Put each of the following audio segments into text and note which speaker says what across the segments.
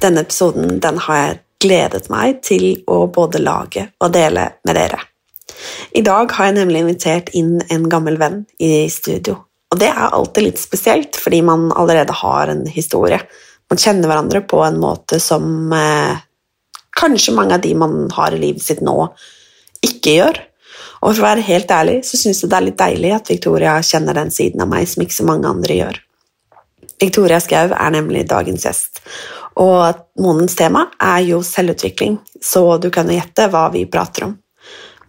Speaker 1: Denne episoden den har jeg gledet meg til å både lage og dele med dere. I dag har jeg nemlig invitert inn en gammel venn i studio. Og det er alltid litt spesielt, fordi man allerede har en historie. Man kjenner hverandre på en måte som eh, kanskje mange av de man har i livet sitt nå, ikke gjør. Og for å være helt ærlig så syns jeg det er litt deilig at Victoria kjenner den siden av meg som ikke så mange andre gjør. Victoria Skau er nemlig dagens gjest, og månedens tema er jo selvutvikling, så du kan jo gjette hva vi prater om.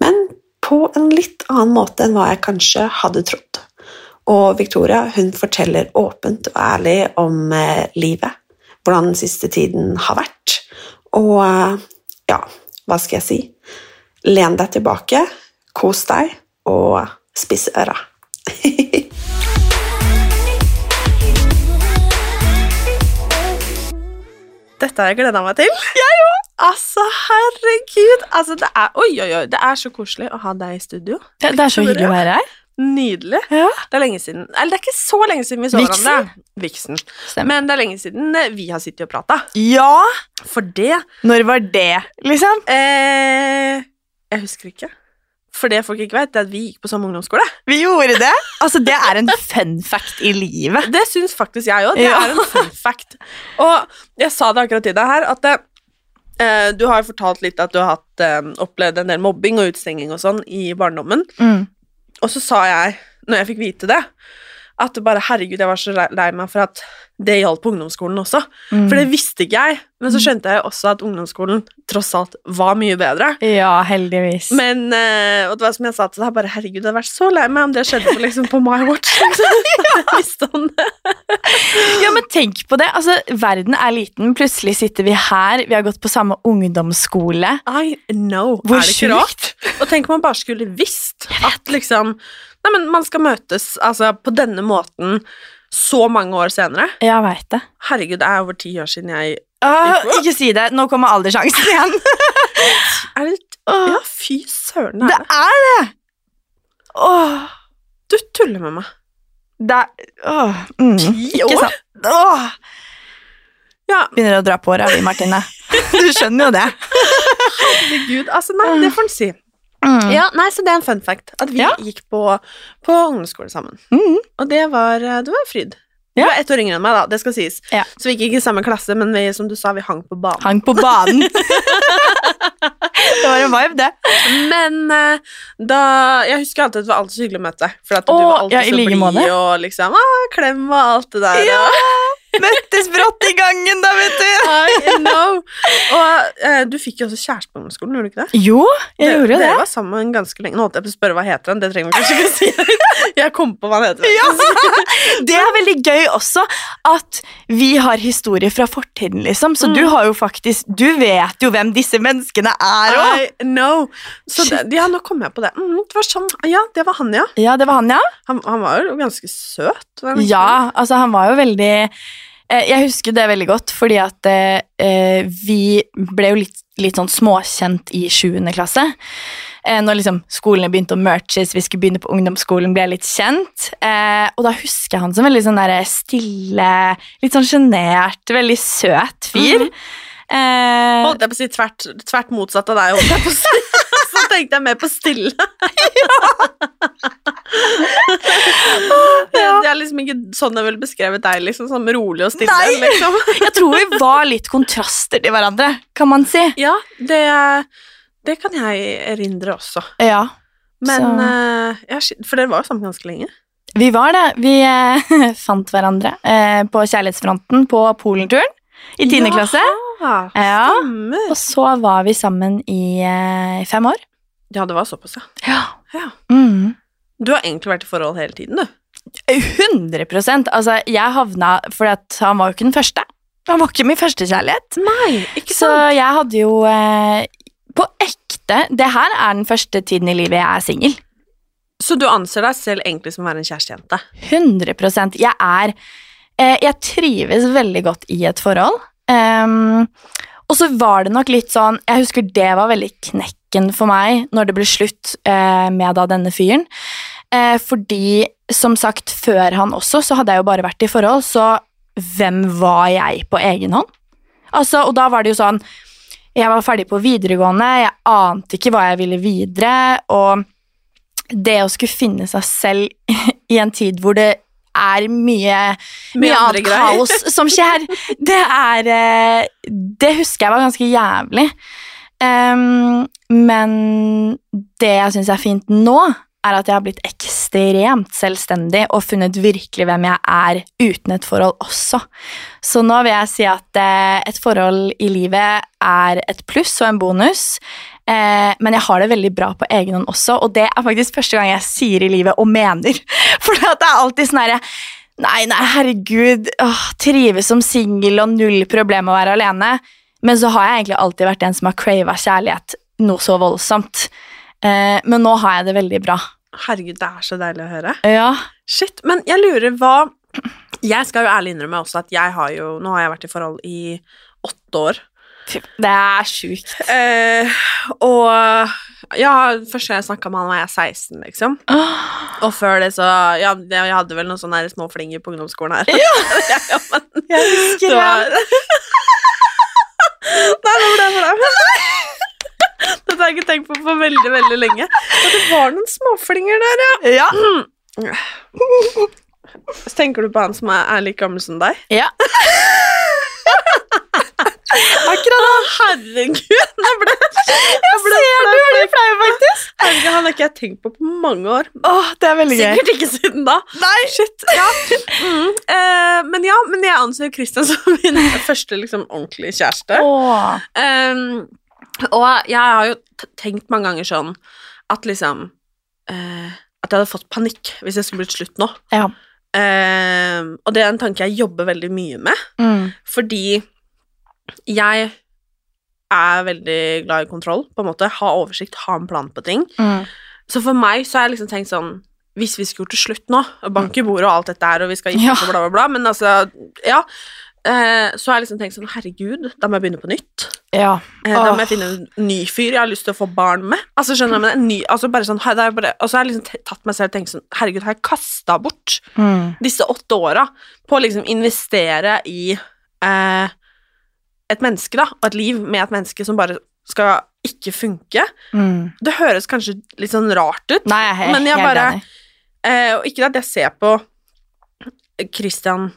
Speaker 1: Men på en litt annen måte enn hva jeg kanskje hadde trodd. Og Victoria hun forteller åpent og ærlig om eh, livet, hvordan den siste tiden har vært, og eh, ja, hva skal jeg si? Len deg tilbake, kos deg, og spiss øra. Dette har jeg gleda meg til. Jeg òg! Altså, herregud. Altså, det er, oi, oi, oi. Det er så koselig å ha deg i studio.
Speaker 2: Det, det er så hyggelig å være her.
Speaker 1: Nydelig.
Speaker 2: Ja.
Speaker 1: Det er lenge siden Eller det er ikke så lenge siden vi så hverandre. Vixen. Men det er lenge siden eh, vi har sittet og prata.
Speaker 2: Ja!
Speaker 1: For det
Speaker 2: Når var det, liksom?
Speaker 1: eh, Jeg husker ikke. For det folk ikke vet, det er at vi gikk på samme ungdomsskole.
Speaker 2: Vi gjorde det. Altså, det er en fun fact i livet.
Speaker 1: Det syns faktisk jeg òg. Det
Speaker 2: Ja.
Speaker 1: er en fun fact. Og jeg sa det akkurat til deg her, at eh, du har jo fortalt litt at du har hatt, eh, opplevd en del mobbing og utstenging og sånn i barndommen.
Speaker 2: Mm.
Speaker 1: Og så sa jeg, når jeg fikk vite det, at det bare, herregud, jeg var så lei- meg for at det gjaldt på ungdomsskolen også.
Speaker 2: Mm.
Speaker 1: For det visste ikke jeg, men så skjønte jeg også at ungdomsskolen tross alt var mye bedre.
Speaker 2: Ja, heldigvis.
Speaker 1: Men, eh, og det var som jeg sa til deg, bare herregud, jeg hadde vært så lei meg om det skjedde på, liksom, på my watch. Liksom.
Speaker 2: Ja, men tenk på det. Altså, verden er liten. Plutselig sitter vi her. Vi har gått på samme ungdomsskole.
Speaker 1: I know.
Speaker 2: Hvor
Speaker 1: er det ikke rart? Og tenk om man bare skulle visst at liksom Nei, men man skal møtes altså, på denne måten så mange år senere.
Speaker 2: Jeg veit det.
Speaker 1: Herregud, det er over ti år siden jeg
Speaker 2: Åh, ikke si det. Nå kommer alderssjansen igjen.
Speaker 1: Er det Ja, fy søren,
Speaker 2: Det
Speaker 1: er det.
Speaker 2: er det! Åh,
Speaker 1: Du tuller med meg.
Speaker 2: det er åh, mm,
Speaker 1: Ti år?
Speaker 2: sant? Åh,
Speaker 1: Ja,
Speaker 2: begynner å dra på vi, Martine. Du skjønner jo det.
Speaker 1: herregud. Altså, nei, det får en si.
Speaker 2: Mm.
Speaker 1: Ja, nei, så det er en fun fact. At vi
Speaker 2: Ja.
Speaker 1: gikk på, på ungdomsskole sammen.
Speaker 2: Mm.
Speaker 1: Og det var, eh, det var fryd. Du var ett år yngre enn meg, da. Det skal sies.
Speaker 2: Ja.
Speaker 1: Så vi gikk ikke i samme klasse, men vi, som du sa, vi hang på banen.
Speaker 2: Hang på banen. det var en vibe, det.
Speaker 1: Men eh, da Jeg husker alltid at det var alltid så hyggelig å møte deg. For at du var alltid
Speaker 2: ja,
Speaker 1: så
Speaker 2: like
Speaker 1: blid og liksom ah, klem og alt det der.
Speaker 2: Ja!
Speaker 1: og-
Speaker 2: Møttes brått i gangen, da, vet du.
Speaker 1: I know. Og eh, du fikk jo også kjæreste på ungdomsskolen, gjorde du ikke det?
Speaker 2: Jo, jeg gjorde det.
Speaker 1: Dere var sammen ganske lenge. Nå holdt jeg på å spørre hva heter han, det trenger vi kanskje ikke å si. Jeg kom på hva han heter.
Speaker 2: Ja! Det er veldig gøy også at vi har historie fra fortiden, liksom. Så
Speaker 1: Mm.
Speaker 2: du har jo faktisk Du vet jo hvem disse menneskene er òg.
Speaker 1: I know. Så det, ja, nå kom jeg på det. Mm, det var sånn. Ja, det var han, ja.
Speaker 2: Ja, det var han, ja.
Speaker 1: Han, han var jo ganske søt.
Speaker 2: Ja, altså han var jo veldig Jeg husker det veldig godt, fordi at eh, eh, vi ble jo litt, litt sånn småkjent i 7. klasse. Eh, når liksom skolene begynte å merches, vi skulle begynne på ungdomsskolen, ble jeg litt kjent. Eh, og da husker jeg han som veldig sånn der stille, litt sånn sjenert, veldig søt fyr.
Speaker 1: Mhm.
Speaker 2: eh,
Speaker 1: Holdt jeg på å si tvert, tvert motsatt av deg, holdt jeg på å si. Så tenkte jeg mer på stille. det, det er liksom ikke sånn jeg ville beskrevet deg, liksom. Sånn rolig og stille.
Speaker 2: Nei.
Speaker 1: Liksom.
Speaker 2: Jeg tror vi var litt kontraster til hverandre, kan man si.
Speaker 1: Ja, det, det kan jeg erindre også.
Speaker 2: Ja.
Speaker 1: Men eh, ja, For dere var jo sammen ganske lenge.
Speaker 2: Vi var det. Vi uh, fant hverandre uh, på kjærlighetsfronten på Polenturen i tiende klasse.
Speaker 1: Ja,
Speaker 2: Ja.
Speaker 1: stemmer.
Speaker 2: Og så var vi sammen i fem år.
Speaker 1: Ja, det var såpass, ja.
Speaker 2: Ja.
Speaker 1: Ja.
Speaker 2: Mm.
Speaker 1: Du har egentlig vært i forhold hele tiden, du.
Speaker 2: 100 Altså, jeg havna fordi at han var jo ikke den første. Han var ikke min første kjærlighet.
Speaker 1: Nei, ikke
Speaker 2: Så jeg hadde jo eh, På ekte Det her er den første tiden i livet jeg er singel.
Speaker 1: Så du anser deg selv egentlig som å være en kjærestejente?
Speaker 2: 100 Jeg er eh, Jeg trives veldig godt i et forhold. Um, og så var det nok litt sånn Jeg husker det var veldig knekken for meg når det ble slutt eh, med da denne fyren. Eh, fordi, som sagt, før han også, så hadde jeg jo bare vært i forhold, så hvem var jeg på egen hånd? Altså, og da var det jo sånn Jeg var ferdig på videregående, jeg ante ikke hva jeg ville videre, og det å skulle finne seg selv i en tid hvor det er mye, mye, annet kaos som skjer, det er eh, Det husker jeg var ganske jævlig. Um, men det jeg syns er fint nå, er at jeg har blitt ekstremt selvstendig og funnet virkelig hvem jeg er uten et forhold også. Så nå vil jeg si at eh, et forhold i livet er et pluss og en bonus. Eh, men jeg har det veldig bra på egen hånd også, og det er faktisk første gang jeg sier i livet og mener. For det er alltid sånn herre Nei, nei, herregud, åh, trives som singel og null problem med å være alene. Men så har jeg egentlig alltid vært en som har crava kjærlighet noe så voldsomt. Eh, men nå har jeg det veldig bra.
Speaker 1: Herregud, det er så deilig å høre.
Speaker 2: Ja.
Speaker 1: Shit, men jeg lurer hva Jeg skal jo ærlig innrømme også at jeg har jo Nå har jeg vært i forhold i åtte år.
Speaker 2: Det er sjukt.
Speaker 1: Eh, og ja, første gang jeg snakka med han, var jeg 16, liksom. Og før det så Ja, jeg hadde vel noen sånne små flinger på ungdomsskolen her. Ja, men
Speaker 2: Jeg husker
Speaker 1: det var Nei, nå ble jeg flau. Dette har jeg ikke tenkt på for veldig, veldig lenge. Og det var noen småflinger der, ja.
Speaker 2: Ja.
Speaker 1: Så tenker du på han som er, er like gammel som deg?
Speaker 2: ja. Akkurat
Speaker 1: Å, herregud! Jeg ble, jeg ble
Speaker 2: ser du blir flau, faktisk.
Speaker 1: Herregud, han har ikke jeg tenkt på på mange år.
Speaker 2: Åh, det er veldig gøy.
Speaker 1: Sikkert ikke siden da. Nei, shit, ja. Mm. Eh, men ja, men jeg anser Christian som min første liksom, ordentlige kjæreste.
Speaker 2: Åh.
Speaker 1: Um, og jeg har jo tenkt mange ganger sånn at liksom eh, At jeg hadde fått panikk hvis det skulle blitt slutt nå.
Speaker 2: Ja.
Speaker 1: Um, og det er en tanke jeg jobber veldig mye med,
Speaker 2: Mm.
Speaker 1: fordi jeg er veldig glad i kontroll, på en måte. Ha oversikt, ha en plan på ting.
Speaker 2: Mm.
Speaker 1: Så for meg så har jeg liksom tenkt sånn Hvis vi skulle gjort det slutt nå, og bank i bordet og alt dette her, og vi skal gifte oss
Speaker 2: Ja.
Speaker 1: og bla, bla, bla, men altså Ja. Eh, så har jeg liksom tenkt sånn Herregud, da må jeg begynne på nytt.
Speaker 2: Ja.
Speaker 1: Eh, da må jeg finne en ny fyr jeg har lyst til å få barn med. Altså skjønner jeg, men en ny, altså bare sånn, bare, Og så har jeg liksom tatt meg selv og tenkt sånn Herregud, har jeg kasta bort
Speaker 2: Mm.
Speaker 1: disse åtte åra på å liksom investere i eh, et menneske, da, og et liv med et menneske som bare skal ikke funke?
Speaker 2: Mm.
Speaker 1: Det høres kanskje litt sånn rart ut,
Speaker 2: Nei, jeg
Speaker 1: Men jeg bare- Eh, og ikke at jeg ser på Christian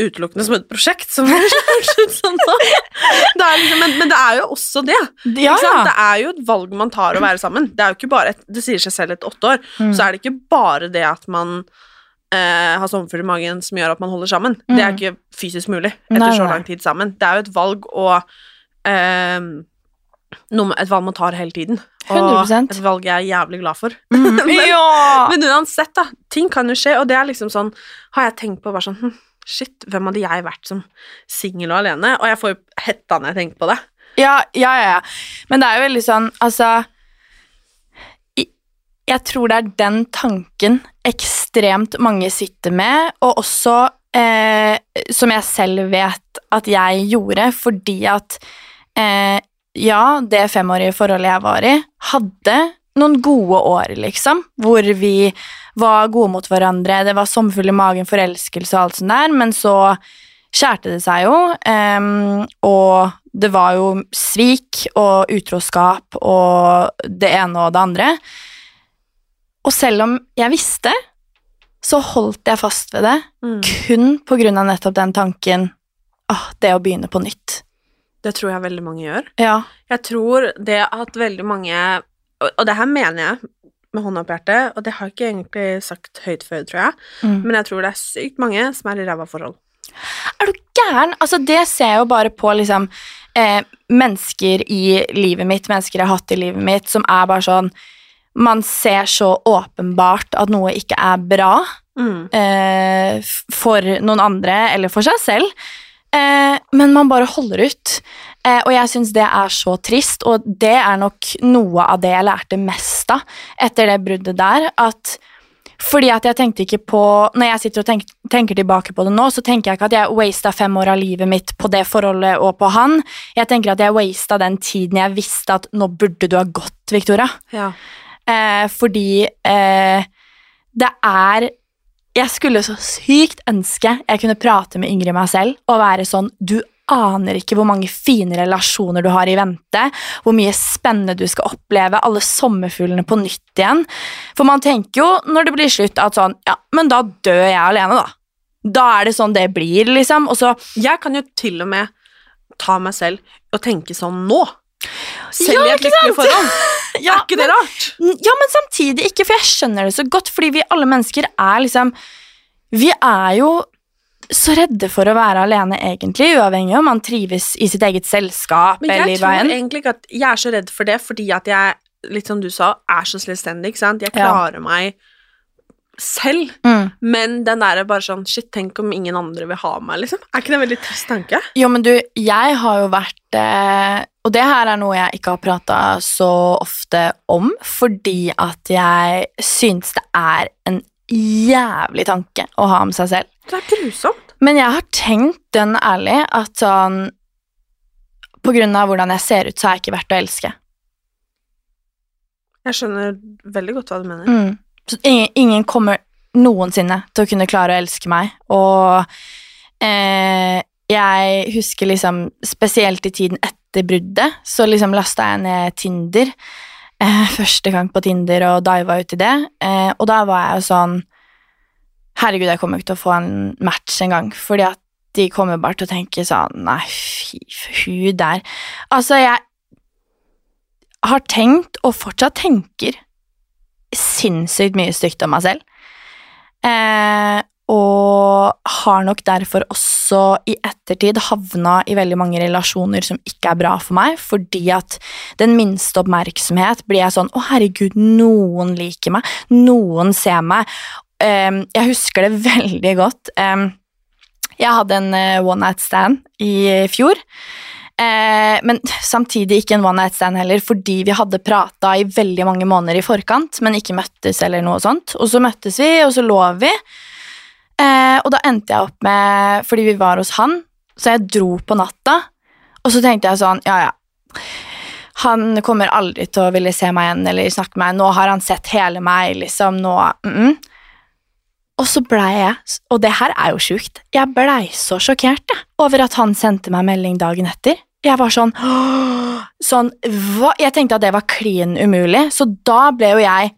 Speaker 1: utelukkende som et prosjekt, som er sånn. Det er liksom, men, men det er jo også det.
Speaker 2: Ja, ja.
Speaker 1: Det er jo et valg man tar å være sammen. Det er jo ikke bare et, det sier seg selv etter åtte år,
Speaker 2: Mm.
Speaker 1: så er det ikke bare det at man eh, har sommerfugl i magen som gjør at man holder sammen. Det er
Speaker 2: Mm.
Speaker 1: ikke fysisk mulig etter
Speaker 2: Nei,
Speaker 1: så lang tid sammen. Det er jo et valg og eh, noe, et valg man tar hele tiden. Og
Speaker 2: 100%.
Speaker 1: et valg jeg er jævlig glad for.
Speaker 2: Mm.
Speaker 1: Men-
Speaker 2: ja!
Speaker 1: men uansett, da. Ting kan jo skje, og det er liksom sånn Har jeg tenkt på bare sånn hm, Shit, hvem hadde jeg vært som singel og alene? Og jeg får jo hetta når jeg tenker på det.
Speaker 2: Ja, ja, ja. Men det er jo veldig sånn, altså Jeg tror det er den tanken ekstremt mange sitter med, og også eh, som jeg selv vet at jeg gjorde, fordi at eh, ja, det femårige forholdet jeg var i, hadde noen gode år, liksom, hvor vi var gode mot hverandre, det var sommerfugl i magen, forelskelse og alt sånt der, men så skjærte det seg jo, Um, og det var jo svik og utroskap og det ene og det andre. Og selv om jeg visste, så holdt jeg fast ved det,
Speaker 1: Mm.
Speaker 2: kun på grunn av nettopp den tanken åh, det å begynne på nytt.
Speaker 1: Det tror jeg veldig mange gjør.
Speaker 2: Ja.
Speaker 1: Jeg tror det at veldig mange Og og det her mener jeg med hånda på hjertet, og det har jeg ikke egentlig sagt høyt før, tror jeg,
Speaker 2: Mm.
Speaker 1: men jeg tror det er sykt mange som er i ræva forhold.
Speaker 2: Er du gæren? Altså, det ser jeg jo bare på liksom eh, mennesker i livet mitt, mennesker jeg har hatt i livet mitt, som er bare sånn Man ser så åpenbart at noe ikke er bra
Speaker 1: Mm.
Speaker 2: eh, for noen andre eller for seg selv, eh, men man bare holder ut. Eh, og jeg syns det er så trist, og det er nok noe av det jeg lærte mest av etter det bruddet der. at fordi at jeg tenkte ikke på Når jeg sitter og tenk, tenker tilbake på det nå, så tenker jeg ikke at jeg wasta fem år av livet mitt på det forholdet og på han. Jeg tenker at jeg wasta den tiden jeg visste at nå burde du ha gått, Victoria.
Speaker 1: Ja.
Speaker 2: Eh, fordi eh, det er Jeg skulle så sykt ønske jeg kunne prate med Ingrid meg selv og være sånn Du aner ikke hvor mange fine relasjoner du har i vente, hvor mye spennende du skal oppleve, alle sommerfuglene på nytt igjen. For man tenker jo når det blir slutt at sånn Ja, men da dør jeg alene, da. Da er det sånn det blir, liksom. Og så
Speaker 1: Jeg kan jo til og med ta meg selv og tenke sånn nå. Selv i et lykkelig forhold.
Speaker 2: ja,
Speaker 1: er ikke det rart?
Speaker 2: Ja, men samtidig ikke, for jeg skjønner det så godt, fordi vi alle mennesker er liksom Vi er jo så redde for å være alene, egentlig, uavhengig om man trives i sitt eget selskap
Speaker 1: Men jeg tror egentlig ikke at jeg er så redd for det, fordi at jeg, litt som du sa, er så selvstendig, ikke sant? Jeg
Speaker 2: Ja.
Speaker 1: klarer meg selv,
Speaker 2: Mm.
Speaker 1: men den der er bare sånn Shit, tenk om ingen andre vil ha meg, liksom. Er ikke det en veldig trist tanke?
Speaker 2: Jo, men du, jeg har jo vært eh, Og det her er noe jeg ikke har prata så ofte om, fordi at jeg syns det er en jævlig tanke å ha om seg selv.
Speaker 1: Det er grusomt.
Speaker 2: Men jeg har tenkt den ærlig at sånn På grunn av hvordan jeg ser ut, så er jeg ikke verdt å elske.
Speaker 1: Jeg skjønner veldig godt hva du mener.
Speaker 2: Mm. Så ingen, ingen kommer noensinne til å kunne klare å elske meg. Og eh, jeg husker liksom spesielt i tiden etter bruddet, så liksom lasta jeg ned Tinder. Eh, første gang på Tinder og diva uti det. Eh, og da var jeg jo sånn Herregud, jeg kommer ikke til å få en match engang. Fordi at de kommer bare til å tenke sånn Nei, fy, hun der. Altså, jeg har tenkt, og fortsatt tenker, sinnssykt mye stygt om meg selv. Eh, og har nok derfor også i ettertid havna i veldig mange relasjoner som ikke er bra for meg, fordi at den minste oppmerksomhet blir jeg sånn Å, herregud, noen liker meg. Noen ser meg. Eh, jeg husker det veldig godt. Eh, jeg hadde en eh, one night stand i fjor. Eh, men samtidig ikke en one night stand heller, fordi vi hadde prata i veldig mange måneder i forkant, men ikke møttes eller noe sånt. Og så møttes vi, og så lå vi. Eh, og da endte jeg opp med Fordi vi var hos han, så jeg dro på natta. Og så tenkte jeg sånn, ja ja. Han kommer aldri til å ville se meg igjen eller snakke med meg. Nå har han sett hele meg, liksom. Nå mm -mm. Og så blei jeg, og det her er jo sjukt, jeg blei så sjokkert jeg, over at han sendte meg melding dagen etter. Jeg var sånn sånn, hva? Jeg tenkte at det var klin umulig, så da ble jo jeg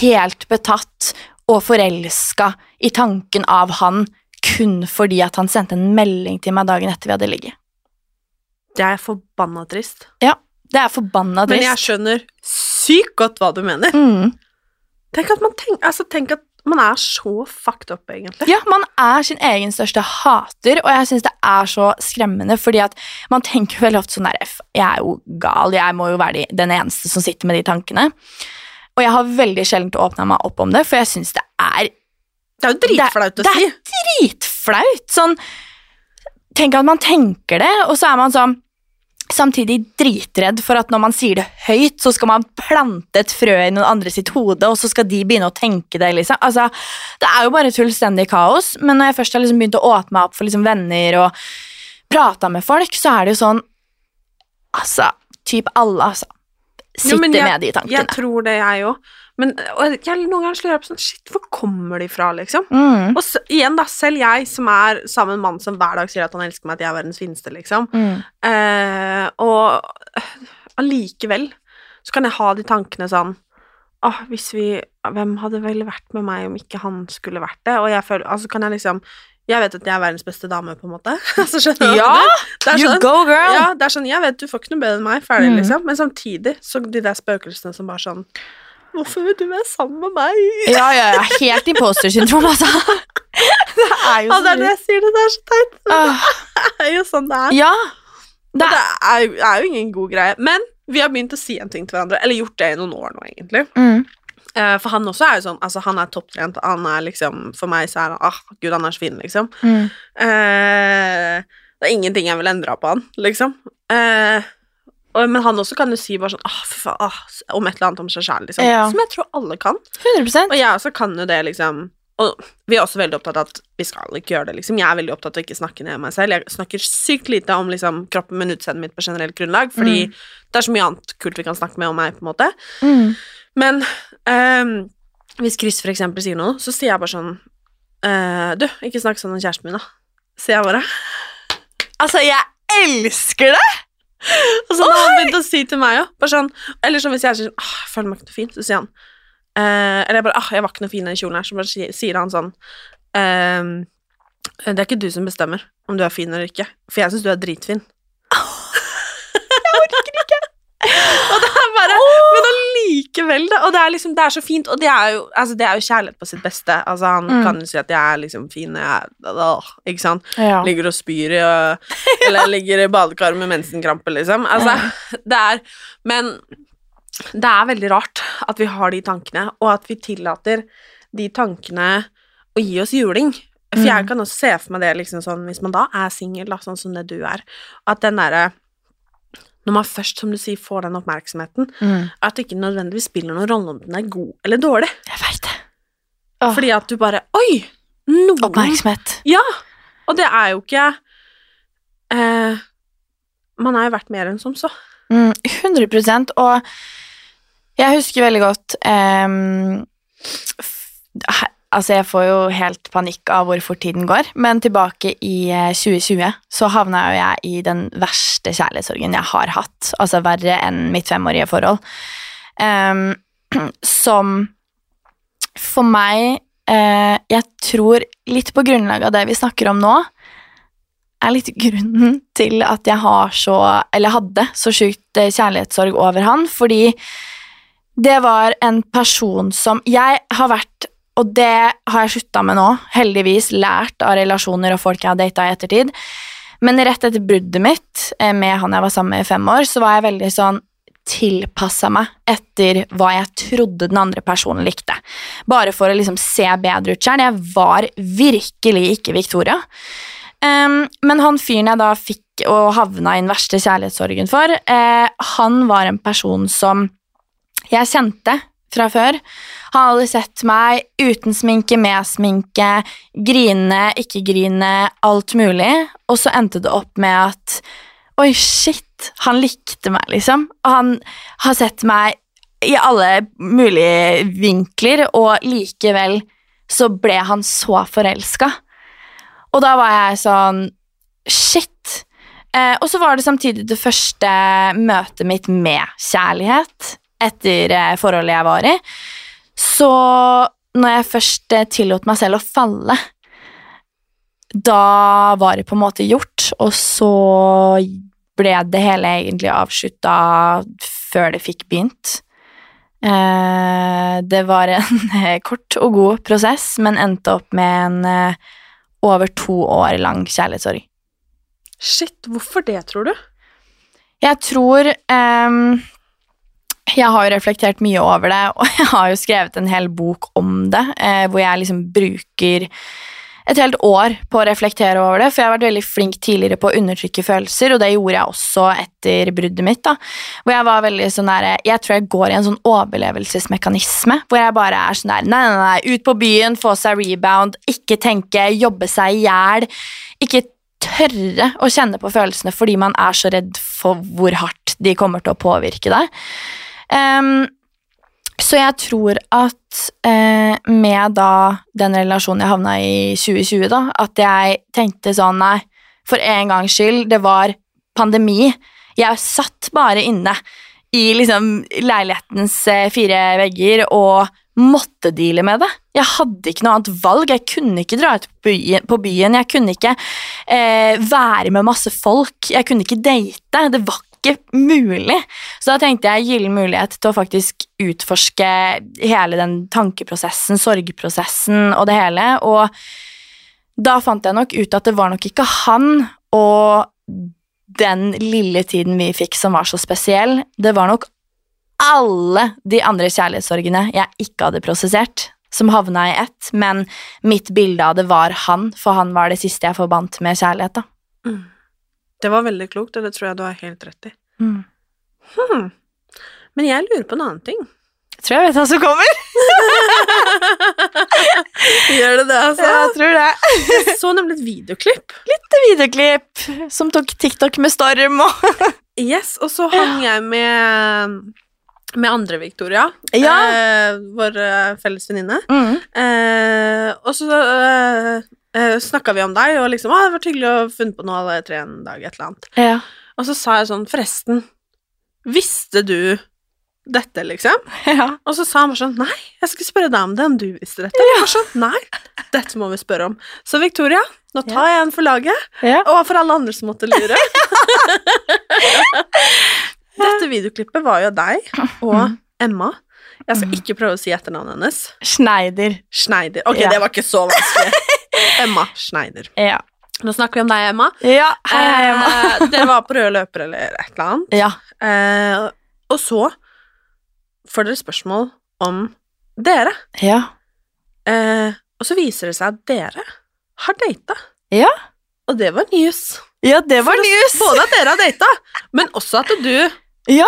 Speaker 2: helt betatt og forelska i tanken av han kun fordi at han sendte en melding til meg dagen etter vi hadde ligget.
Speaker 1: Det er forbanna trist.
Speaker 2: Ja, det er forbanna
Speaker 1: Men jeg skjønner sykt godt hva du mener.
Speaker 2: Mm.
Speaker 1: Tenk at man tenk, altså, tenk at man er så fucked up, egentlig.
Speaker 2: Ja, man er sin egen største hater, og jeg syns det er så skremmende, fordi at man tenker veldig ofte sånn der "F, Jeg er jo gal, jeg må jo være den eneste som sitter med de tankene. Og jeg har veldig sjelden åpna meg opp om det, for jeg syns det er
Speaker 1: Det er jo dritflaut å si.
Speaker 2: Det er dritflaut! Sånn Tenk at man tenker det, og så er man sånn Samtidig dritredd for at når man sier det høyt, så skal man plante et frø i noen andre sitt hode, og så skal de begynne å tenke det, liksom. Altså, det er jo bare et fullstendig kaos, men når jeg først har liksom begynt å åpne meg opp for liksom venner og prata med folk, så er det jo sånn Altså, typ alle, altså. Sitter
Speaker 1: jo, jeg-
Speaker 2: med de tankene.
Speaker 1: Jeg tror det, jeg òg. Men jeg, noen ganger slår jeg på sånn Shit, hvor kommer de fra, liksom?
Speaker 2: Mm.
Speaker 1: Og så, igjen, da, selv jeg som er sammen med en mann som hver dag sier at han elsker meg, at jeg er verdens fineste, liksom.
Speaker 2: Mm.
Speaker 1: Eh, og allikevel så kan jeg ha de tankene sånn Åh, hvis vi Hvem hadde vel vært med meg om ikke han skulle vært det? Og jeg føler Altså kan jeg liksom Jeg vet at jeg er verdens beste dame, på en måte. altså, skjønner du?
Speaker 2: Ja,
Speaker 1: det er
Speaker 2: You
Speaker 1: sånn,
Speaker 2: go, girl!
Speaker 1: ja, det er sånn Jeg vet du får ikke noe bedre enn meg, ferdig,
Speaker 2: Mm.
Speaker 1: liksom. Men samtidig så de der spøkelsene som bare sånn Hvorfor vil du være sammen med meg?
Speaker 2: Ja, ja, ja. Helt imposter syndrom, altså. Det er jo
Speaker 1: Ja, det er det jeg sier, det, det er så teit. Men det er jo sånn det er.
Speaker 2: Ja.
Speaker 1: Og det er, jo- er jo ingen god greie. Men vi har begynt å si en ting til hverandre, eller gjort det i noen år nå, egentlig.
Speaker 2: Mm.
Speaker 1: Eh, for han også er jo sånn Altså, han er topptrent. Han er liksom For meg så er han Ah, gud, han er så fin, liksom.
Speaker 2: Mm.
Speaker 1: Eh, det er ingenting jeg vil endre på han, liksom. Eh, men han også kan jo si bare sånn åh, for faen, åh, om et eller annet om seg sjæl, liksom.
Speaker 2: Ja.
Speaker 1: Som jeg tror alle kan.
Speaker 2: 100%
Speaker 1: Og jeg også kan jo det, liksom. Og vi er også veldig opptatt av at vi skal ikke gjøre det, liksom. Jeg er veldig opptatt av å ikke snakke ned meg selv. Jeg snakker sykt lite om liksom, kroppen min, utseendet mitt på generelt grunnlag, fordi det er så mye annet kult vi kan snakke med om meg, på en måte.
Speaker 2: mm.
Speaker 1: Men um, hvis Chris for eksempel sier noe, så sier jeg bare sånn eh, Du, ikke snakk sånn om kjæresten min, da. Sier jeg bare.
Speaker 2: Altså, jeg elsker det!
Speaker 1: Og så har han begynt å si til meg òg, sånn Eller sånn hvis jeg sier Åh, jeg føler meg ikke noe fin, så sier han eh, Eller jeg bare ah, jeg var ikke noe fin i den kjolen her, så bare sier han sånn eh, Det er ikke du som bestemmer om du er fin eller ikke, for jeg syns du er dritfin. Og det er bare Men allikevel, da. Og det er liksom Det er så fint, og det er jo Altså, det er jo kjærlighet på sitt beste. Altså, han
Speaker 2: Mm.
Speaker 1: kan jo si at jeg er liksom fin, jeg er åh, Ikke sant?
Speaker 2: Ja.
Speaker 1: Ligger og spyr i og, Eller ligger i badekaret med mensenkrampe, liksom. Altså, det er Men det er veldig rart at vi har de tankene, og at vi tillater de tankene å gi oss juling. For jeg
Speaker 2: Mm.
Speaker 1: kan også se for meg det liksom sånn hvis man da er singel, sånn som det du er, at den derre Når man først, som du sier, får den oppmerksomheten,
Speaker 2: Mm.
Speaker 1: at det ikke nødvendigvis spiller noen rolle om den er god eller dårlig.
Speaker 2: Jeg vet det. Åh,
Speaker 1: Fordi at du bare Oi! Noen
Speaker 2: Oppmerksomhet.
Speaker 1: Ja! Og det er jo ikke eh, Man er jo verdt mer enn som så.
Speaker 2: Mm, 100 og jeg husker veldig godt he- Altså, jeg får jo helt panikk av hvor fort tiden går, men tilbake i eh, 2020 så havna jo jeg i den verste kjærlighetssorgen jeg har hatt. Altså verre enn mitt femårige forhold. Um, som for meg uh, Jeg tror litt på grunnlag av det vi snakker om nå, er litt grunnen til at jeg har så, eller hadde så sjukt eh, kjærlighetssorg over han, fordi det var en person som Jeg har vært, og det har jeg slutta med nå, heldigvis lært av relasjoner og folk jeg har data i ettertid, men rett etter bruddet mitt eh, med han jeg var sammen med i fem år, så var jeg veldig sånn tilpassa meg etter hva jeg trodde den andre personen likte. Bare for å liksom se bedre ut sjøl. Jeg var virkelig ikke Victoria. Um, men han fyren jeg da fikk og havna i den verste kjærlighetssorgen for, eh, han var en person som jeg kjente fra før. Han hadde sett meg uten sminke, med sminke, grine, ikke grine, alt mulig. Og så endte det opp med at Oi, shit, han likte meg, liksom. Og han har sett meg i alle mulige vinkler, og likevel så ble han så forelska. Og da var jeg sånn Shit. Eh, og så var det samtidig det første møtet mitt med kjærlighet etter eh, forholdet jeg var i. Så når jeg først eh, tillot meg selv å falle, da var det på en måte gjort, og så ble det hele egentlig avslutta før det fikk begynt. Eh, det var en kort og god prosess, men endte opp med en eh, over to år lang kjærlighetssorg.
Speaker 1: Shit, hvorfor det, tror du?
Speaker 2: Jeg tror ehm, Jeg har jo reflektert mye over det, og jeg har jo skrevet en hel bok om det, eh, hvor jeg liksom bruker et helt år på å reflektere over det, for jeg har vært veldig flink tidligere på å undertrykke følelser, og det gjorde jeg også etter bruddet mitt, da, hvor jeg var veldig sånn der Jeg tror jeg går i en sånn overlevelsesmekanisme, hvor jeg bare er sånn der Nei, nei, nei, ut på byen, få seg rebound, ikke tenke, jobbe seg i hjel, ikke tørre å kjenne på følelsene fordi man er så redd for hvor hardt de kommer til å påvirke deg. Ehm, Så jeg tror at eh, med da den relasjonen jeg havna i 2020, da, at jeg tenkte sånn Nei, for en gangs skyld, det var pandemi. Jeg satt bare inne i liksom leilighetens eh, fire vegger og måtte deale med det. Jeg hadde ikke noe annet valg. Jeg kunne ikke dra ut. På byen. Jeg kunne ikke eh, være med masse folk. Jeg kunne ikke date. Det var ikke mulig. Så da tenkte jeg gyllen mulighet til å faktisk utforske hele den tankeprosessen, sorgprosessen og det hele. Og da fant jeg nok ut at det var nok ikke han og den lille tiden vi fikk som var så spesiell. Det var nok alle de andre kjærlighetssorgene jeg ikke hadde prosessert, som havna i ett, men mitt bilde av det var han, for han var det siste jeg forbandt med kjærlighet. da.
Speaker 1: Mm. Det var veldig klokt, og det tror jeg du har helt rett i.
Speaker 2: Mm.
Speaker 1: Hmm. Men jeg lurer på en annen ting.
Speaker 2: Jeg tror jeg vet hva som kommer.
Speaker 1: Gjør det det, altså?
Speaker 2: Jeg tror det.
Speaker 1: Jeg så nemlig et videoklipp.
Speaker 2: Litt videoklipp som tok TikTok med storm og
Speaker 1: Yes, og så hang jeg med med andre Victoria,
Speaker 2: Ja.
Speaker 1: eh, vår eh, felles venninne.
Speaker 2: mm.
Speaker 1: Eh, og så eh, eh, snakka vi om deg, og liksom 'Å, det var hyggelig å funnet på noe alle tre en dag', et eller annet.
Speaker 2: Ja.
Speaker 1: Og så sa jeg sånn 'Forresten, visste du dette', liksom?
Speaker 2: ja.
Speaker 1: Og så sa han bare sånn 'Nei, jeg skulle spørre deg om det, om du visste dette'. Jeg var sånn, Nei, dette må vi spørre om. Så Victoria, nå tar jeg en for laget,
Speaker 2: Ja.
Speaker 1: og for alle andre som måtte lure. Dette videoklippet var jo deg og Emma. Jeg skal ikke prøve å si etternavnet hennes.
Speaker 2: Schneider.
Speaker 1: Schneider. Ok,
Speaker 2: Ja.
Speaker 1: det var ikke så vanskelig. Emma Schneider.
Speaker 2: Ja.
Speaker 1: Nå snakker vi om deg, Emma.
Speaker 2: Ja, hei, hei, Emma.
Speaker 1: Eh, dere var på røde løper eller et eller annet.
Speaker 2: Ja.
Speaker 1: Eh, og så får dere spørsmål om dere.
Speaker 2: Ja.
Speaker 1: Eh, og så viser det seg at dere har data.
Speaker 2: Ja.
Speaker 1: Og det var news.
Speaker 2: ja, det var
Speaker 1: For-
Speaker 2: news.
Speaker 1: Både at dere har data, men også at du
Speaker 2: Ja.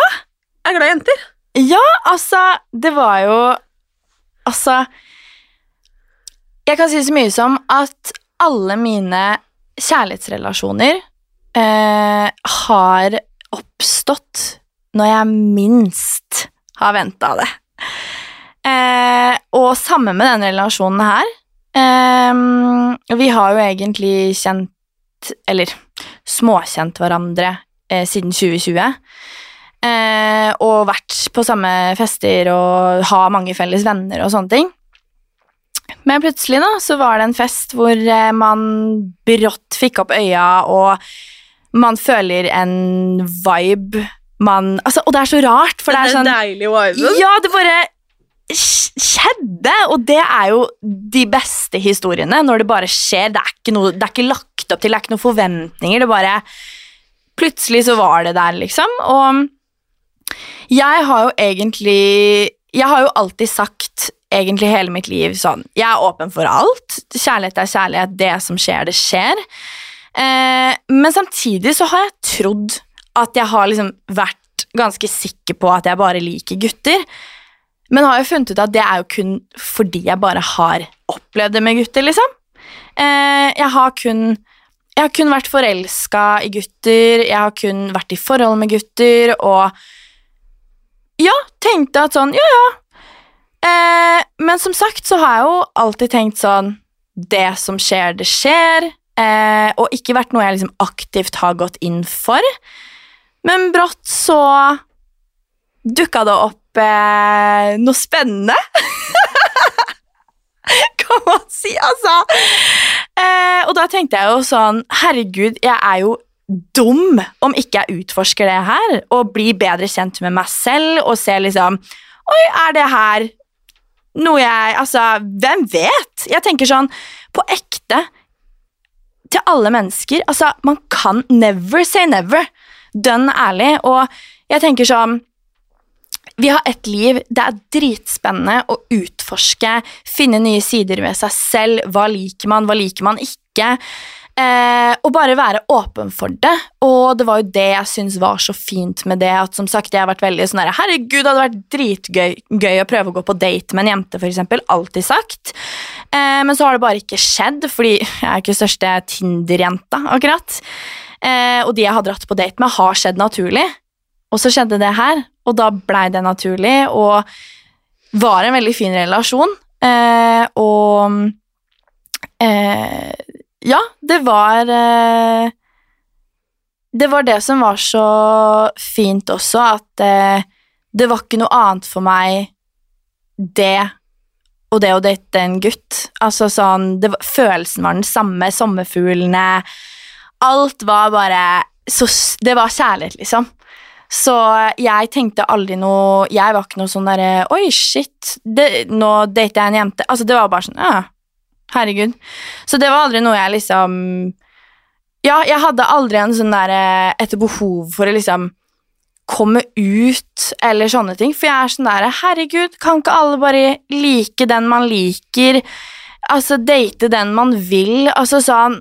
Speaker 1: er glad i jenter.
Speaker 2: Ja, altså, det var jo Altså Jeg kan si så mye som at alle mine kjærlighetsrelasjoner eh, har oppstått når jeg minst har venta det. Eh, og samme med denne relasjonen her. Eh, vi har jo egentlig kjent Eller småkjent hverandre eh, siden 2020. Eh, og vært på samme fester og ha mange felles venner og sånne ting. Men plutselig da, så var det en fest hvor eh, man brått fikk opp øya, og man føler en vibe man altså, Og det er så rart, for det er sånn
Speaker 1: deilige viben.
Speaker 2: Ja, det bare skjedde, og det er jo de beste historiene når det bare skjer. Det er ikke, noe, det er ikke lagt opp til, det er ikke noen forventninger. Det bare Plutselig så var det der, liksom. Og jeg har jo egentlig Jeg har jo alltid sagt egentlig hele mitt liv sånn Jeg er åpen for alt. Kjærlighet er kjærlighet. Det som skjer, det skjer. Eh, men samtidig så har jeg trodd at jeg har liksom vært ganske sikker på at jeg bare liker gutter. Men har jo funnet ut at det er jo kun fordi jeg bare har opplevd det med gutter, liksom. Eh, jeg har kun jeg har kun vært forelska i gutter, jeg har kun vært i forhold med gutter, og ja, tenkte at sånn, ja, ja. Eh, men som sagt så har jeg jo alltid tenkt sånn Det som skjer, det skjer. Eh, og ikke vært noe jeg liksom aktivt har gått inn for. Men brått så dukka det opp eh, noe spennende. kan man si, altså. Eh, og da tenkte jeg jo sånn Herregud, jeg er jo dum om ikke jeg utforsker det her og blir bedre kjent med meg selv og ser liksom Oi, er det her noe jeg Altså, hvem vet? Jeg tenker sånn på ekte til alle mennesker. Altså, man kan never say never. Dønn ærlig. Og jeg tenker sånn vi har ett liv. Det er dritspennende å utforske, finne nye sider ved seg selv. Hva liker man, hva liker man ikke? Eh, og bare være åpen for det. Og det var jo det jeg syns var så fint med det. At som sagt, jeg har vært veldig sånn her, Herregud, det hadde vært dritgøy gøy å prøve å gå på date med en jente, eksempel. Alltid sagt. Eh, men så har det bare ikke skjedd, fordi jeg er ikke største Tinder-jenta, akkurat. Eh, og de jeg har dratt på date med, har skjedd naturlig. Og så skjedde det her, og da blei det naturlig, og var en veldig fin relasjon. Eh, og eh, Ja, det var eh, Det var det som var så fint også, at eh, det var ikke noe annet for meg det og det å date en gutt. Altså sånn var, Følelsen var den samme, sommerfuglene Alt var bare så, Det var kjærlighet, liksom. Så jeg tenkte aldri noe Jeg var ikke noe sånn derre Oi, shit, det, nå dater jeg en jente. Altså, det var bare sånn Ja, herregud. Så det var aldri noe jeg liksom Ja, jeg hadde aldri en sånn derre et behov for å liksom komme ut eller sånne ting. For jeg er sånn der Herregud, kan ikke alle bare like den man liker? Altså date den man vil? Altså sånn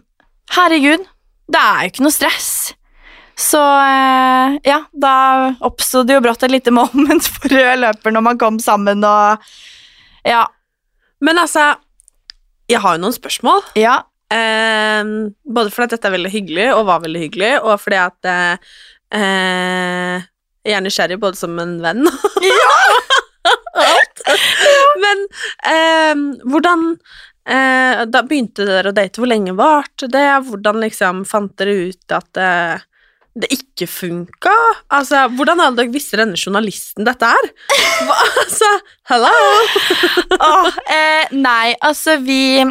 Speaker 2: Herregud, det er jo ikke noe stress. Så eh, ja, da oppsto det jo brått et lite moment for rød løper når man kom sammen og Ja.
Speaker 3: Men altså, jeg har jo noen spørsmål.
Speaker 2: Ja.
Speaker 3: Eh, både fordi at dette er veldig hyggelig, og var veldig hyggelig, og fordi at eh, eh, jeg er nysgjerrig både som en venn Alt. Men eh, hvordan eh, Da begynte dere å date. Hvor lenge varte det? Hvordan liksom fant dere ut at eh, det ikke funka? Altså, hvordan hadde dere visste denne journalisten dette er? Hva, altså, hello!
Speaker 2: oh, eh, nei, altså vi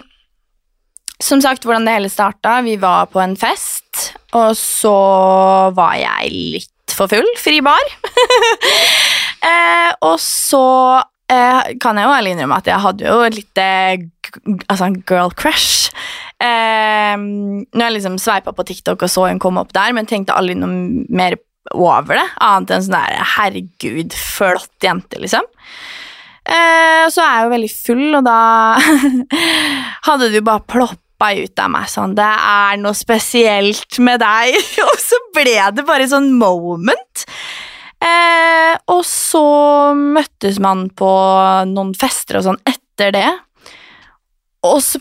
Speaker 2: Som sagt, hvordan det hele starta. Vi var på en fest, og så var jeg litt for full. Fri bar. eh, og så eh, kan jeg jo ærlig innrømme at jeg hadde jo et lite g- altså, girl crush. Eh, når jeg liksom sveipa på TikTok og så hun komme opp der, men tenkte aldri noe mer over det, annet enn sånn der herregud, flott jente, liksom. Eh, så er jeg jo veldig full, og da hadde du bare plopp ut av meg sånn Det er noe spesielt med deg. og så ble det bare sånn moment. Eh, og så møttes man på noen fester og sånn etter det. Og så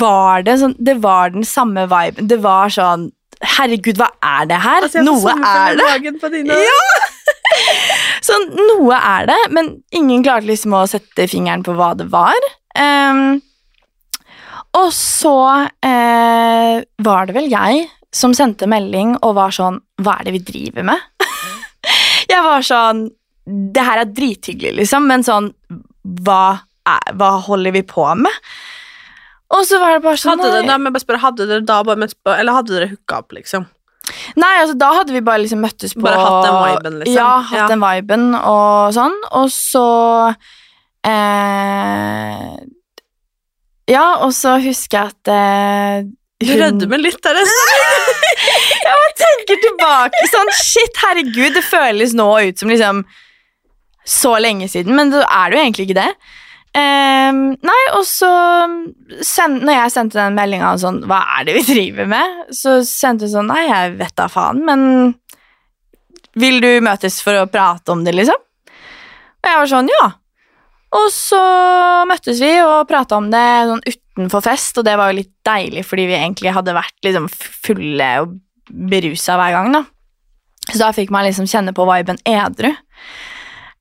Speaker 2: var det sånn Det var den samme viben. Det var sånn Herregud, hva er det her?
Speaker 3: Altså,
Speaker 2: Noe er det.
Speaker 3: dine
Speaker 2: Sånn, noe er det, men ingen klarte liksom å sette fingeren på hva det var. Um, og så eh, var det vel jeg som sendte melding og var sånn Hva er det vi driver med? jeg var sånn Det her er drithyggelig, liksom, men sånn Hva, er, hva holder vi på med? Og så var det bare sånn
Speaker 3: Hadde dere,
Speaker 2: nei.
Speaker 3: men bare spør, hadde dere da bare møttes på Eller hadde dere hooka opp, liksom?
Speaker 2: Nei, altså da hadde vi bare liksom møttes på
Speaker 3: Bare hatt den viben, liksom?
Speaker 2: Ja, hatt
Speaker 3: Ja.
Speaker 2: den viben og sånn. Og så eh, Ja, og så husker jeg at eh,
Speaker 3: Du rødmer litt, er det
Speaker 2: tenker tilbake sånn Shit, herregud, det føles nå ut som liksom så lenge siden, men det er det jo egentlig ikke det. Ehm, nei, og så send, Når jeg sendte den meldinga sånn Hva er det vi driver med? Så sendte hun sånn Nei, jeg vet da faen, men Vil du møtes for å prate om det, liksom? Og jeg var sånn, ja. Og så møttes vi og prata om det sånn utenfor fest, og det var jo litt deilig, fordi vi egentlig hadde vært liksom fulle og berusa hver gang, da. Så da fikk man liksom kjenne på viben edru.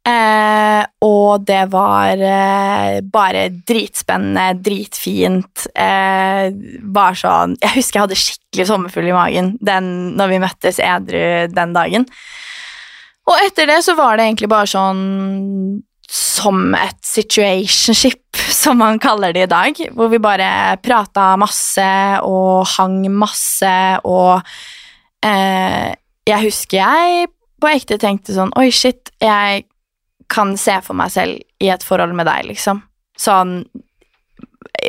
Speaker 2: Eh, og det var eh, bare dritspennende, dritfint. Eh, bare sånn Jeg husker jeg hadde skikkelig sommerfugl i magen den, når vi møttes edru den dagen. Og etter det så var det egentlig bare sånn som et situationship, som man kaller det i dag. Hvor vi bare prata masse og hang masse, og eh, jeg husker jeg på ekte tenkte sånn Oi, shit, jeg kan se for meg selv i et forhold med deg, liksom. Sånn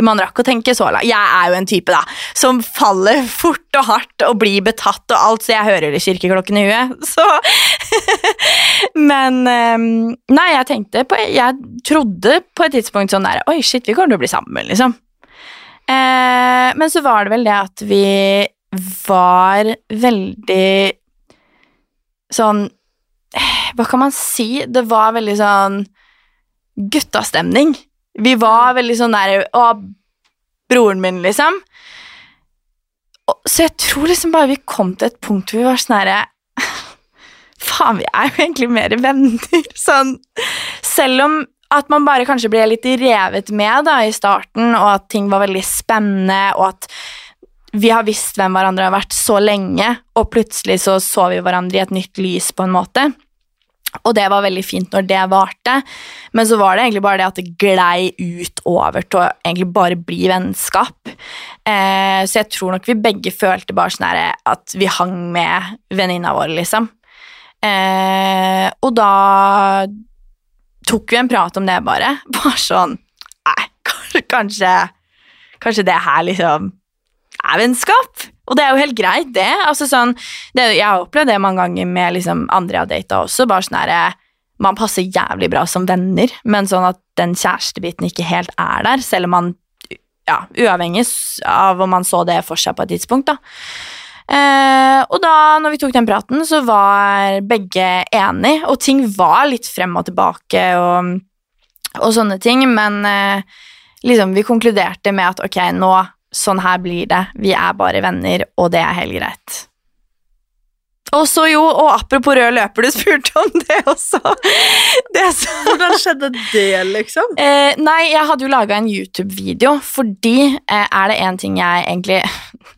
Speaker 2: man rakk å tenke så langt. Jeg er jo en type da, som faller fort og hardt og blir betatt og alt, så jeg hører det kirkeklokken i huet. Så Men ehm, Nei, jeg tenkte på Jeg trodde på et tidspunkt sånn der Oi, shit, vi kommer til å bli sammen, liksom. Eh, men så var det vel det at vi var veldig sånn Hva kan man si? Det var veldig sånn guttastemning. Vi var veldig sånn der Å, broren min, liksom. Og, så jeg tror liksom bare vi kom til et punkt hvor vi var sånn herre Faen, vi er jo egentlig mer venner. Sånn Selv om at man bare kanskje ble litt revet med da i starten, og at ting var veldig spennende, og at vi har visst hvem hverandre har vært så lenge, og plutselig så så vi hverandre i et nytt lys på en måte. Og det var veldig fint når det varte, men så var det egentlig bare det at det glei ut over til å egentlig bare bli vennskap. Eh, så jeg tror nok vi begge følte bare sånn at vi hang med venninna vår, liksom. Eh, og da tok vi en prat om det, bare. Bare sånn Nei, kanskje, kanskje det her liksom er vennskap? Og det er jo helt greit, det. Altså, sånn, det jeg har opplevd det mange ganger med liksom, andre jeg har data også. bare sånn her, Man passer jævlig bra som venner, men sånn at den kjærestebiten ikke helt er der, selv om man ja, Uavhengig av om man så det for seg på et tidspunkt. da. Eh, og da når vi tok den praten, så var begge enige, og ting var litt frem og tilbake og, og sånne ting, men eh, liksom vi konkluderte med at ok, nå sånn her blir det, vi er bare venner, og det er helt greit. Og så jo, og apropos rød løper, du spurte om det også. Det
Speaker 3: Hvordan skjedde det, liksom?
Speaker 2: Eh, nei, jeg hadde jo laga en YouTube-video, fordi eh, er det én ting jeg egentlig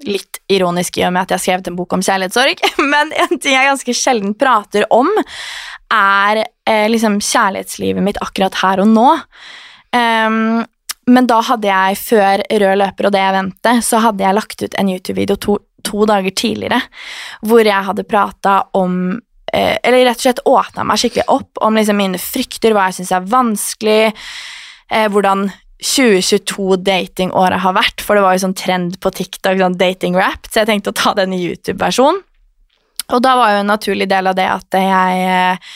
Speaker 2: Litt ironisk i og med at jeg har skrevet en bok om kjærlighetssorg, men en ting jeg ganske sjelden prater om, er eh, liksom kjærlighetslivet mitt akkurat her og nå. Um, men da hadde jeg, før Rød løper og det eventet, så hadde jeg lagt ut en YouTube-video to, to, dager tidligere hvor jeg hadde prata om eh, Eller rett og slett åpna meg skikkelig opp om liksom mine frykter, hva jeg syns er vanskelig, eh, hvordan 2022-datingåret har vært, for det var jo sånn trend på TikTok, sånn dating-rap, så jeg tenkte å ta den i YouTube-versjonen. Og da var jo en naturlig del av det at jeg eh,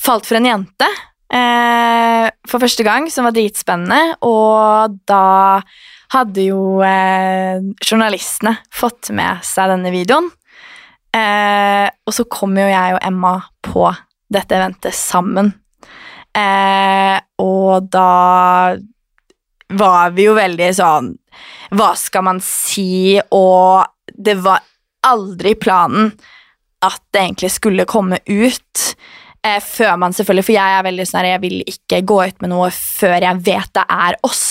Speaker 2: falt for en jente eh, for første gang, som var dritspennende. Og da hadde jo eh, journalistene fått med seg denne videoen. Eh, og så kom jo jeg og Emma på dette eventet sammen. Eh, og da var vi jo veldig sånn Hva skal man si? Og det var aldri planen at det egentlig skulle komme ut. Eh, før man selvfølgelig, For jeg er veldig sånn jeg vil ikke gå ut med noe før jeg vet det er oss.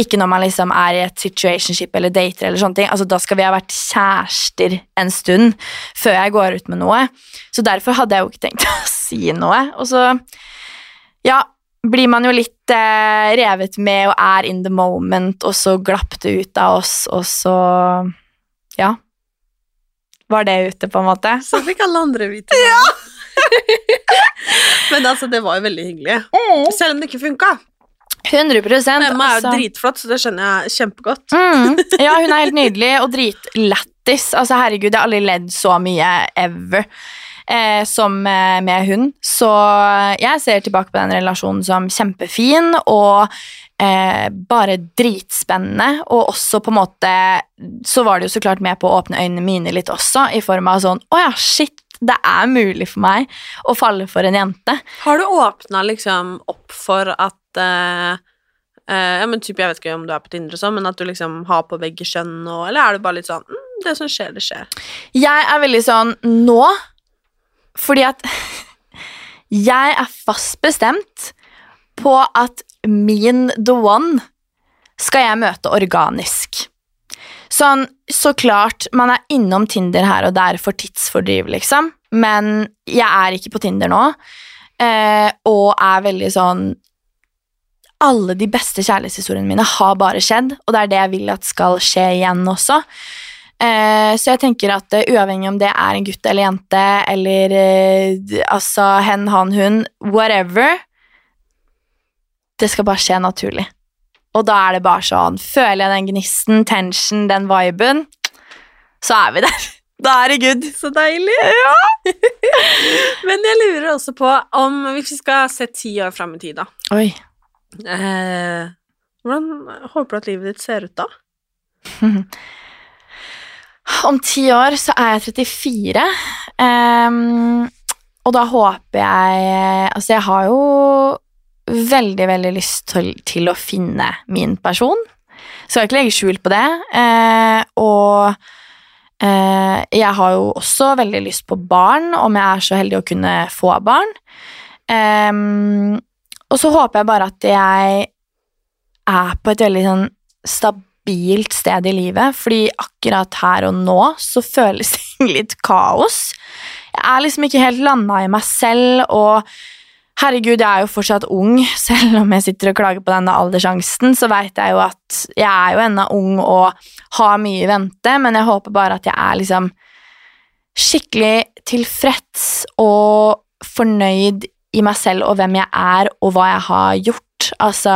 Speaker 2: Ikke når man liksom er i et situationship eller dater. eller sånne ting. Altså Da skal vi ha vært kjærester en stund før jeg går ut med noe. Så derfor hadde jeg jo ikke tenkt å si noe. Og så ja, blir man jo litt eh, revet med og er in the moment, og så glapp det ut av oss, og så ja. Var det ute, på en måte?
Speaker 3: Så fikk alle andre vite det.
Speaker 2: Ja!
Speaker 3: Men altså, det var jo veldig hyggelig.
Speaker 2: Mm.
Speaker 3: Selv om det ikke funka.
Speaker 2: 100%
Speaker 3: Emma er jo
Speaker 2: altså.
Speaker 3: dritflott, så det skjønner jeg kjempegodt.
Speaker 2: Mm. Ja, hun er helt nydelig og dritlættis. Altså, herregud, jeg har aldri ledd så mye ever eh, som eh, med hun. Så jeg ser tilbake på den relasjonen som kjempefin og eh, bare dritspennende. Og også på en måte så var det jo så klart med på å åpne øynene mine litt også, i form av sånn Å ja, shit, det er mulig for meg å falle for en jente.
Speaker 3: Har du åpna liksom opp for at uh, uh, ja, men typ, Jeg vet ikke om du er på Tinder og sånn, men at du liksom har på begge kjønn og Eller er du bare litt sånn mm, Det som skjer, det skjer.
Speaker 2: Jeg er veldig sånn nå, fordi at jeg er fast bestemt på at min the one skal jeg møte organisk. Sånn, så klart, man er innom Tinder her og der for tidsfordriv, liksom, men jeg er ikke på Tinder nå, eh, og er veldig sånn Alle de beste kjærlighetshistoriene mine har bare skjedd, og det er det jeg vil at skal skje igjen også. Eh, så jeg tenker at uh, uavhengig om det er en gutt eller jente, eller uh, altså hen, han, hun, whatever Det skal bare skje naturlig. Og da er det bare sånn Føler jeg den gnisten, tension, den viben, så er vi der. Da er det good.
Speaker 3: Så deilig.
Speaker 2: Ja.
Speaker 3: Men jeg lurer også på om Hvis vi skal se ti år fram i tid, da
Speaker 2: Oi.
Speaker 3: eh, Hvordan håper du at livet ditt ser ut da?
Speaker 2: Om ti år så er jeg 34. Um, og da håper jeg Altså, jeg har jo veldig, veldig lyst til, til å finne min person. Skal ikke legge skjul på det. Eh, og eh, jeg har jo også veldig lyst på barn, om jeg er så heldig å kunne få barn. Eh, og så håper jeg bare at jeg er på et veldig sånn stabilt sted i livet, fordi akkurat her og nå så føles det litt kaos. Jeg er liksom ikke helt landa i meg selv, og herregud, jeg er jo fortsatt ung, selv om jeg sitter og klager på denne aldersangsten, så veit jeg jo at jeg er jo ennå ung og har mye i vente, men jeg håper bare at jeg er liksom skikkelig tilfreds og fornøyd i meg selv og hvem jeg er og hva jeg har gjort. Altså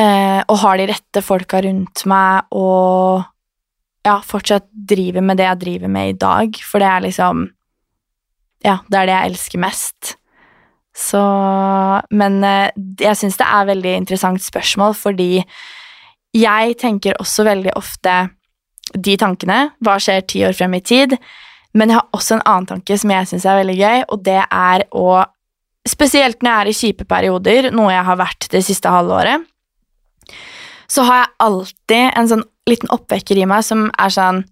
Speaker 2: eh, Og har de rette folka rundt meg og ja, fortsatt driver med det jeg driver med i dag, for det er liksom Ja, det er det jeg elsker mest. Så Men eh, jeg syns det er veldig interessant spørsmål, fordi jeg tenker også veldig ofte de tankene. Hva skjer ti år frem i tid? Men jeg har også en annen tanke som jeg syns er veldig gøy, og det er å Spesielt når jeg er i kjipe perioder, noe jeg har vært det siste halvåret, så har jeg alltid en sånn liten oppvekker i meg som er sånn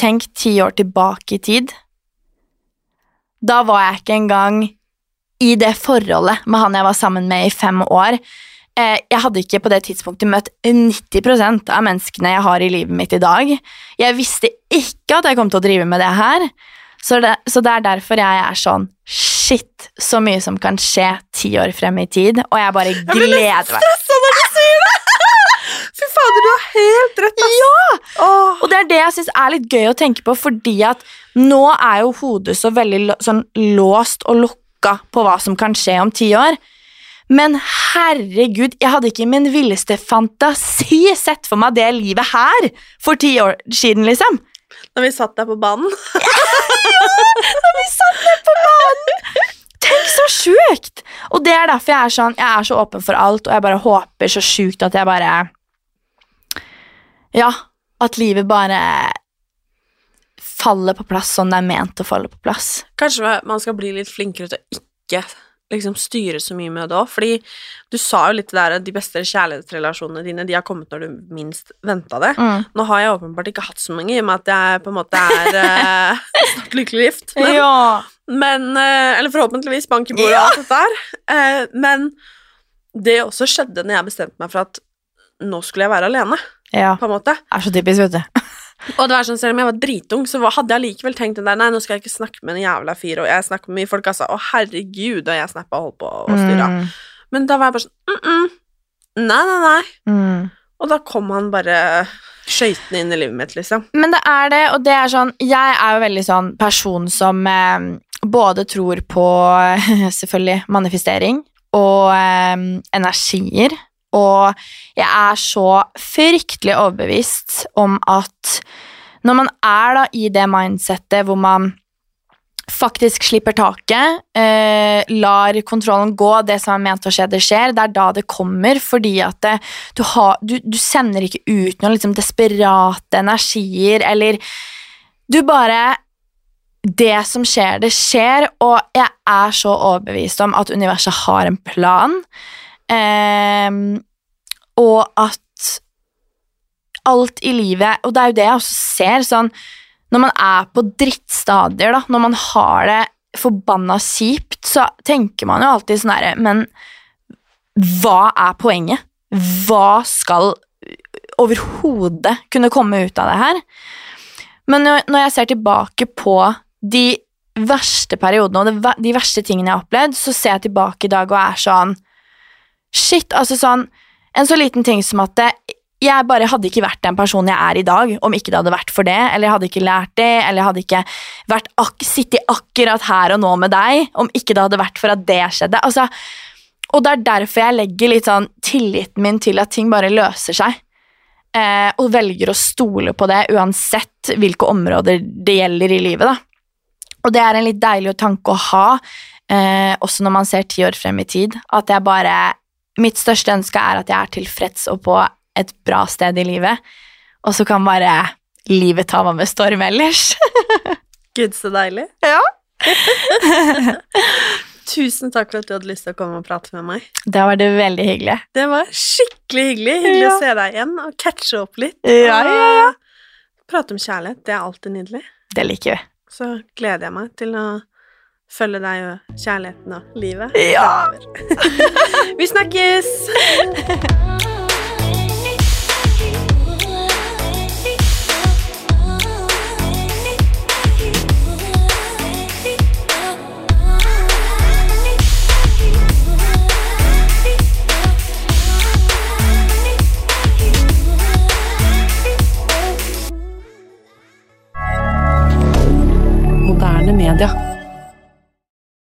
Speaker 2: Tenk ti år tilbake i tid. Da var jeg ikke engang i det forholdet med han jeg var sammen med i fem år. Eh, jeg hadde ikke på det tidspunktet møtt 90% av menneskene jeg har i livet mitt i dag. Jeg visste ikke at jeg kom til å drive med det her, så det, så det er derfor jeg er sånn Shit, så mye som kan skje ti år frem i tid, og jeg bare gleder meg.
Speaker 1: Jeg blir stressa når du sier det! Fy fader, du har helt rett, ass.
Speaker 2: Ja! Og det er det jeg syns er litt gøy å tenke på, fordi at nå er jo hodet så veldig sånn låst og lukka på hva som kan skje om ti år. Men herregud, jeg hadde ikke i min villeste fantasi sett for meg det livet her for ti år siden, liksom.
Speaker 1: Når vi satt der på banen.
Speaker 2: ja, Når vi satt der på banen! Tenk så sjukt! Og det er derfor jeg er sånn Jeg er så åpen for alt, og jeg bare håper så sjukt at jeg bare Ja, at livet bare faller på plass sånn det er ment å falle på plass.
Speaker 1: Kanskje man skal bli litt flinkere til å ikke liksom styre så mye med det òg, fordi du sa jo litt det der at de beste kjærlighetsrelasjonene dine de har kommet når du minst venta det.
Speaker 2: Mm.
Speaker 1: Nå har jeg åpenbart ikke hatt så mange, i og med at jeg på en måte er eh, snart lykkelig gift. Men,
Speaker 2: Ja.
Speaker 1: men eh, Eller forhåpentligvis bank i bordet og alt dette her. Eh, men det også skjedde når jeg bestemte meg for at nå skulle jeg være alene,
Speaker 2: ja.
Speaker 1: på en måte.
Speaker 2: Det er så typisk, vet du.
Speaker 1: Og det var sånn, selv om jeg var dritung, så hadde jeg likevel tenkt den der Nei, nå skal jeg ikke snakke med en jævla fyr, og jeg snakker med mye folk, altså. Å, herregud, og jeg snappa og holdt på og styra.
Speaker 2: Mm.
Speaker 1: Men da var jeg bare sånn mm -mm. Nei, nei, nei.
Speaker 2: Mm.
Speaker 1: Og da kom han bare skøytende inn i livet mitt, liksom.
Speaker 2: Men det er det, og det er sånn Jeg er jo veldig sånn person som eh, både tror på selvfølgelig manifestering og eh, energier. Og jeg er så fryktelig overbevist om at når man er da i det mindsettet hvor man faktisk slipper taket, eh, lar kontrollen gå, det som er ment å skje, det skjer, det er da det kommer, fordi at det, du, har, du, du sender ikke ut noen liksom desperate energier, eller du bare Det som skjer, det skjer, og jeg er så overbevist om at universet har en plan, og at alt i livet Og det er jo det jeg også ser, sånn Når man er på drittstadier, da, når man har det forbanna kjipt, så tenker man jo alltid sånn herre Men hva er poenget? Hva skal overhodet kunne komme ut av det her? Men når jeg ser tilbake på de verste periodene og de verste tingene jeg har opplevd, så ser jeg tilbake i dag og er sånn Shit, altså sånn En så liten ting som at jeg bare hadde ikke vært den personen jeg er i dag om ikke det hadde vært for det, eller jeg hadde ikke lært det, eller jeg hadde ikke vært ak sittet akkurat her og nå med deg om ikke det hadde vært for at det skjedde. Altså, og det er derfor jeg legger litt sånn tilliten min til at ting bare løser seg. Eh, og velger å stole på det uansett hvilke områder det gjelder i livet. Da. Og det er en litt deilig tanke å ha, eh, også når man ser ti år frem i tid. At jeg bare Mitt største ønske er at jeg er tilfreds og på et bra sted i livet, og så kan bare livet ta meg med storm ellers.
Speaker 1: Gud, så deilig.
Speaker 2: Ja.
Speaker 1: Tusen takk for at du hadde lyst til å komme og prate med meg.
Speaker 2: Det var det veldig hyggelig.
Speaker 1: Det var skikkelig hyggelig. Hyggelig
Speaker 2: Ja.
Speaker 1: å se deg igjen og catche opp litt.
Speaker 2: Ja, ja, ja.
Speaker 1: Prate om kjærlighet, det er alltid nydelig.
Speaker 2: Det liker vi.
Speaker 1: Så gleder jeg meg til å følge deg og kjærligheten og livet.
Speaker 2: Ja!
Speaker 1: Vi snakkes!
Speaker 4: Moderne media.